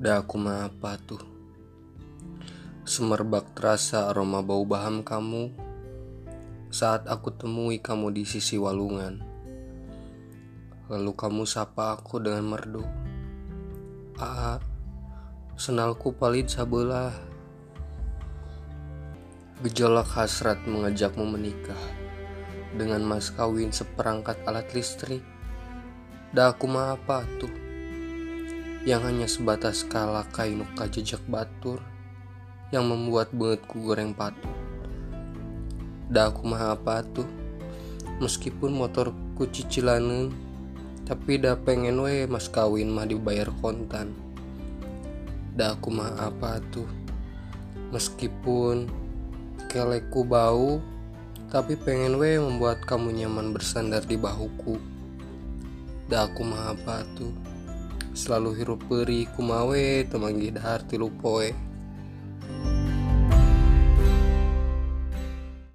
Da aku mah apa tuh Semerbak terasa aroma bau baham kamu Saat aku temui kamu di sisi walungan. Lalu kamu sapa aku dengan merdu. Aa Senalku palit sabelah. Gejolak hasrat mengajakmu menikah Dengan mas kawin seperangkat alat listrik. Da aku mah apa tuh yang hanya sebatas kala kainuka jejak batur yang membuat bengetku goreng patut. Da aku mah apa tuh meskipun motorku cicilanen tapi dah pengen we mas kawin mah dibayar kontan. Da aku mah apa tuh meskipun keleku bau tapi pengen we membuat kamu nyaman bersandar di bahuku. Da aku mah apa tuh selalu hirup peri kumawe temanggi dahar tilu poe